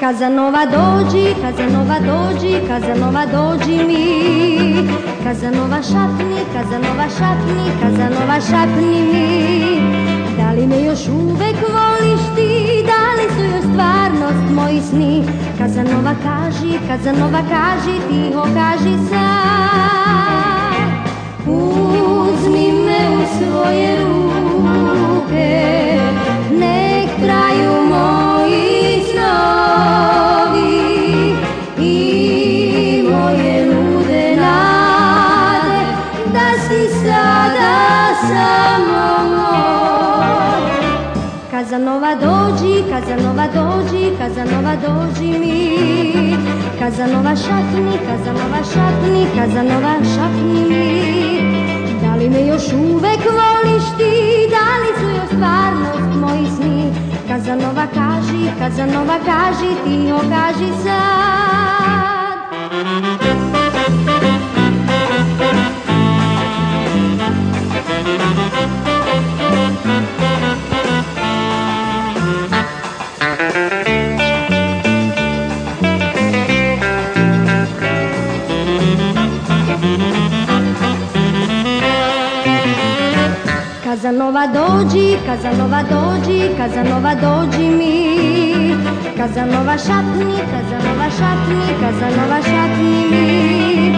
Kazanova dođi, Kazanova dođi, Kazanova dođi mi Kazanova šapni, Kazanova šapni, Kazanova šapni mi Da li me još uvek voliš ti, da li su još stvarnost moji sni Kazanova kaži, Kazanova kaži, tiho kaži sad Uuu sada samo moj Kazanova dođi, Kazanova dođi, Kazanova dođi mi Kazanova šapni, Kazanova šapni, Kazanova šapni mi Da li me još uvek voliš ti, da li su još stvarnost moji sni Kazanova kaži, Kazanova kaži, ti okaži sad Kazanova dođi, Kazanova dođi, Kazanova dođi mi Kazanova šapni, Kazanova šapni, Kazanova šapni mi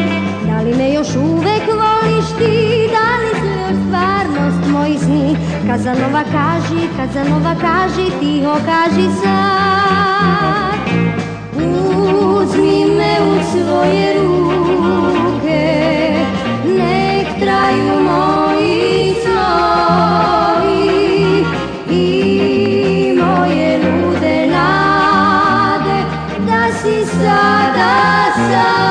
Da li me još uvek voliš ti, da li su još stvarnost moji sni Kazanova kaži, Kazanova kaži, ti ho kaži sad Radha